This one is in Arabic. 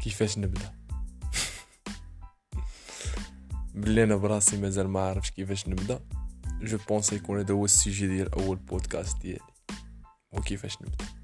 كيفاش نبدأ؟ بلي أنا براسي مازال ما عرفش كيفاش نبدأ. جو بونس يكون هذا هو السيجي ديال أول بودكاست ديالي. وكيفاش نبدأ؟